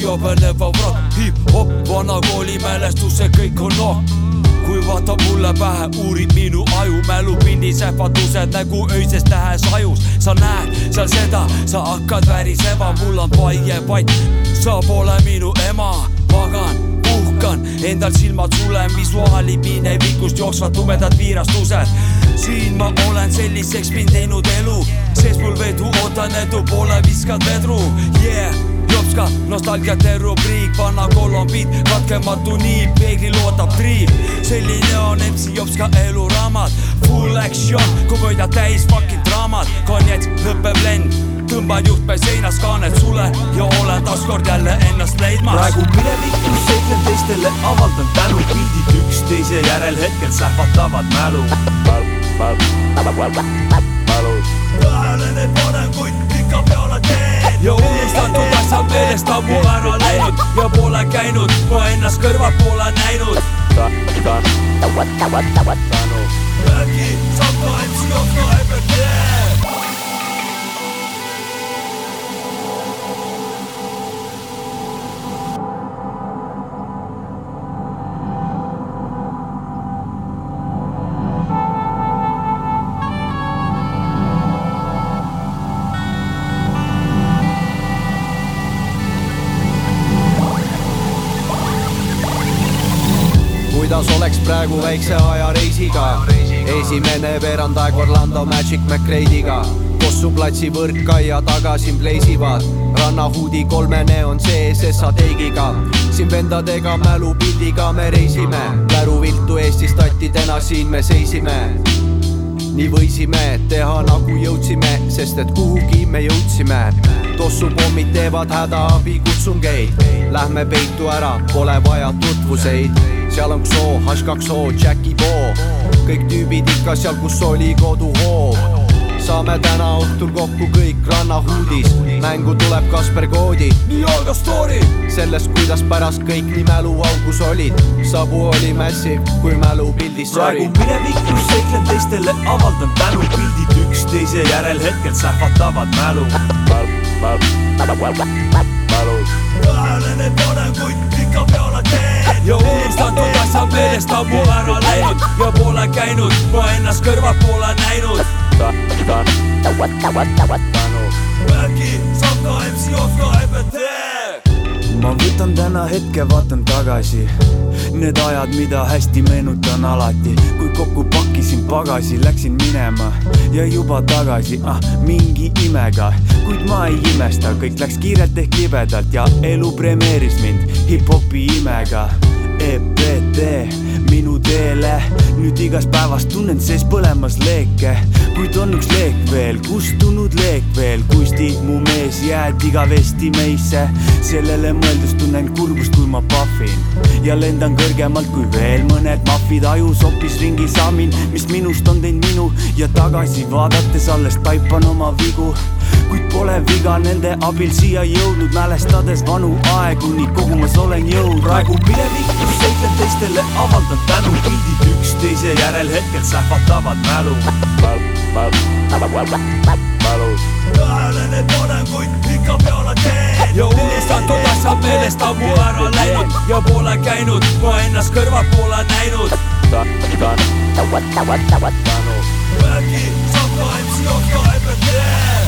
jobeleva vrakk hip-hop, vana kooli mälestus, see kõik on nokk kui vaatab mulle pähe, uurib minu aju, mälupildis ähvardused nägu öisest tähes ajus. sa näed seal seda, sa hakkad värisema, mul on paie patt, sa pole minu ema, pagan puhkan, endal silmad sulen, visuaali minevikust jooksvad tumedad viirastused. siin ma olen selliseks mind teinud elu, sees mul vedu ootan edu, pole viskad vedru, yeah Jopska, nostalgiate rubriik, vana kolombiit, katkematu nii, peeglil ootab triip. selline on MC Jopska eluraamat, full action, komöödia täis fucking draamat, konjats, lõpeb lend tõmban juhtme seinas kaanet sule ja olen taaskord jälle ennast leidmas. praegu minevikus seiklen teistele, avaldan tänu, pildid üksteise järel hetkel sähvatavad mälu. mälus. tähelened varenguid ikka peale teen. ja unustatud ja pole käinud, ma ennast kõrvalt pole näinud. äkki kuidas oleks praegu väikse aja reisiga esimene veerandaeg Orlando Magic McRae'iga Kossu platsi võrkaia taga siin pleisivad. Rannahuudi kolme neon sees SA teigiga. Siin vendadega mälupildiga me reisime. Märuviltu Eestis tattidena siin me seisime. Nii võisime teha nagu jõudsime, sest et kuhugi me jõudsime. tossupommid teevad hädaabikutsungeid, lähme peitu ära, pole vaja tutvuseid. Seal on Xo, H2O, Jackie Bo, kõik tüübid ikka seal, kus oli koduhoov saame täna õhtul kokku kõik rannahuudis, mängu tuleb Kasper Koodi. nii algas story. sellest, kuidas pärast kõik nii mäluaugus olid, Sabu oli massive, kui mälupildis praegu sari. minevikus seiklen teistele, avaldan tänu, pildid üksteise järel hetkel sähvatavad mälu. varenguid ikka peale teen. ja unustatud meelest ammu ära läinud ja pole käinud, ma ennast kõrvalt pole näinud. äkki saab ka MC Jopska EPT. ma võtan täna hetke, vaatan tagasi Need ajad, mida hästi meenutan alati kui kokku pakkisin pagasi, läksin minema ja juba tagasi, ah mingi imega kuid ma ei imesta, kõik läks kiirelt ehk libedalt ja elu premeeris mind hip-hopi imega EPT minu teele, nüüd igast päevast tunnen sees põlemas leeke, kuid on üks leek veel, kustunud leek veel, Kusti, mu mees, jääd igavesti meisse, sellele mõeldes tunnen kurbust, kui ma pahvin ja lendan kõrgemalt kui veel mõned mahvid ajus hoopis ringi saamin, mis minust on teinud minu. Ja tagasi vaadates alles taipan oma vigu. Kuid pole viga nende abil siia jõudnud, mälestades vanu aegu, nii kogumas olen jõud. praegu minevikus seiklen teistele, avaldan tänu, pildid üksteise järel hetkel sähvatavad mälu. tähelened varenguid ikka peale teen. ja unustatud asjad meelest ammu ära läinud ja pole käinud, ma ennast kõrvalt pole näinud. äkki saab ka MC Jopska EPT.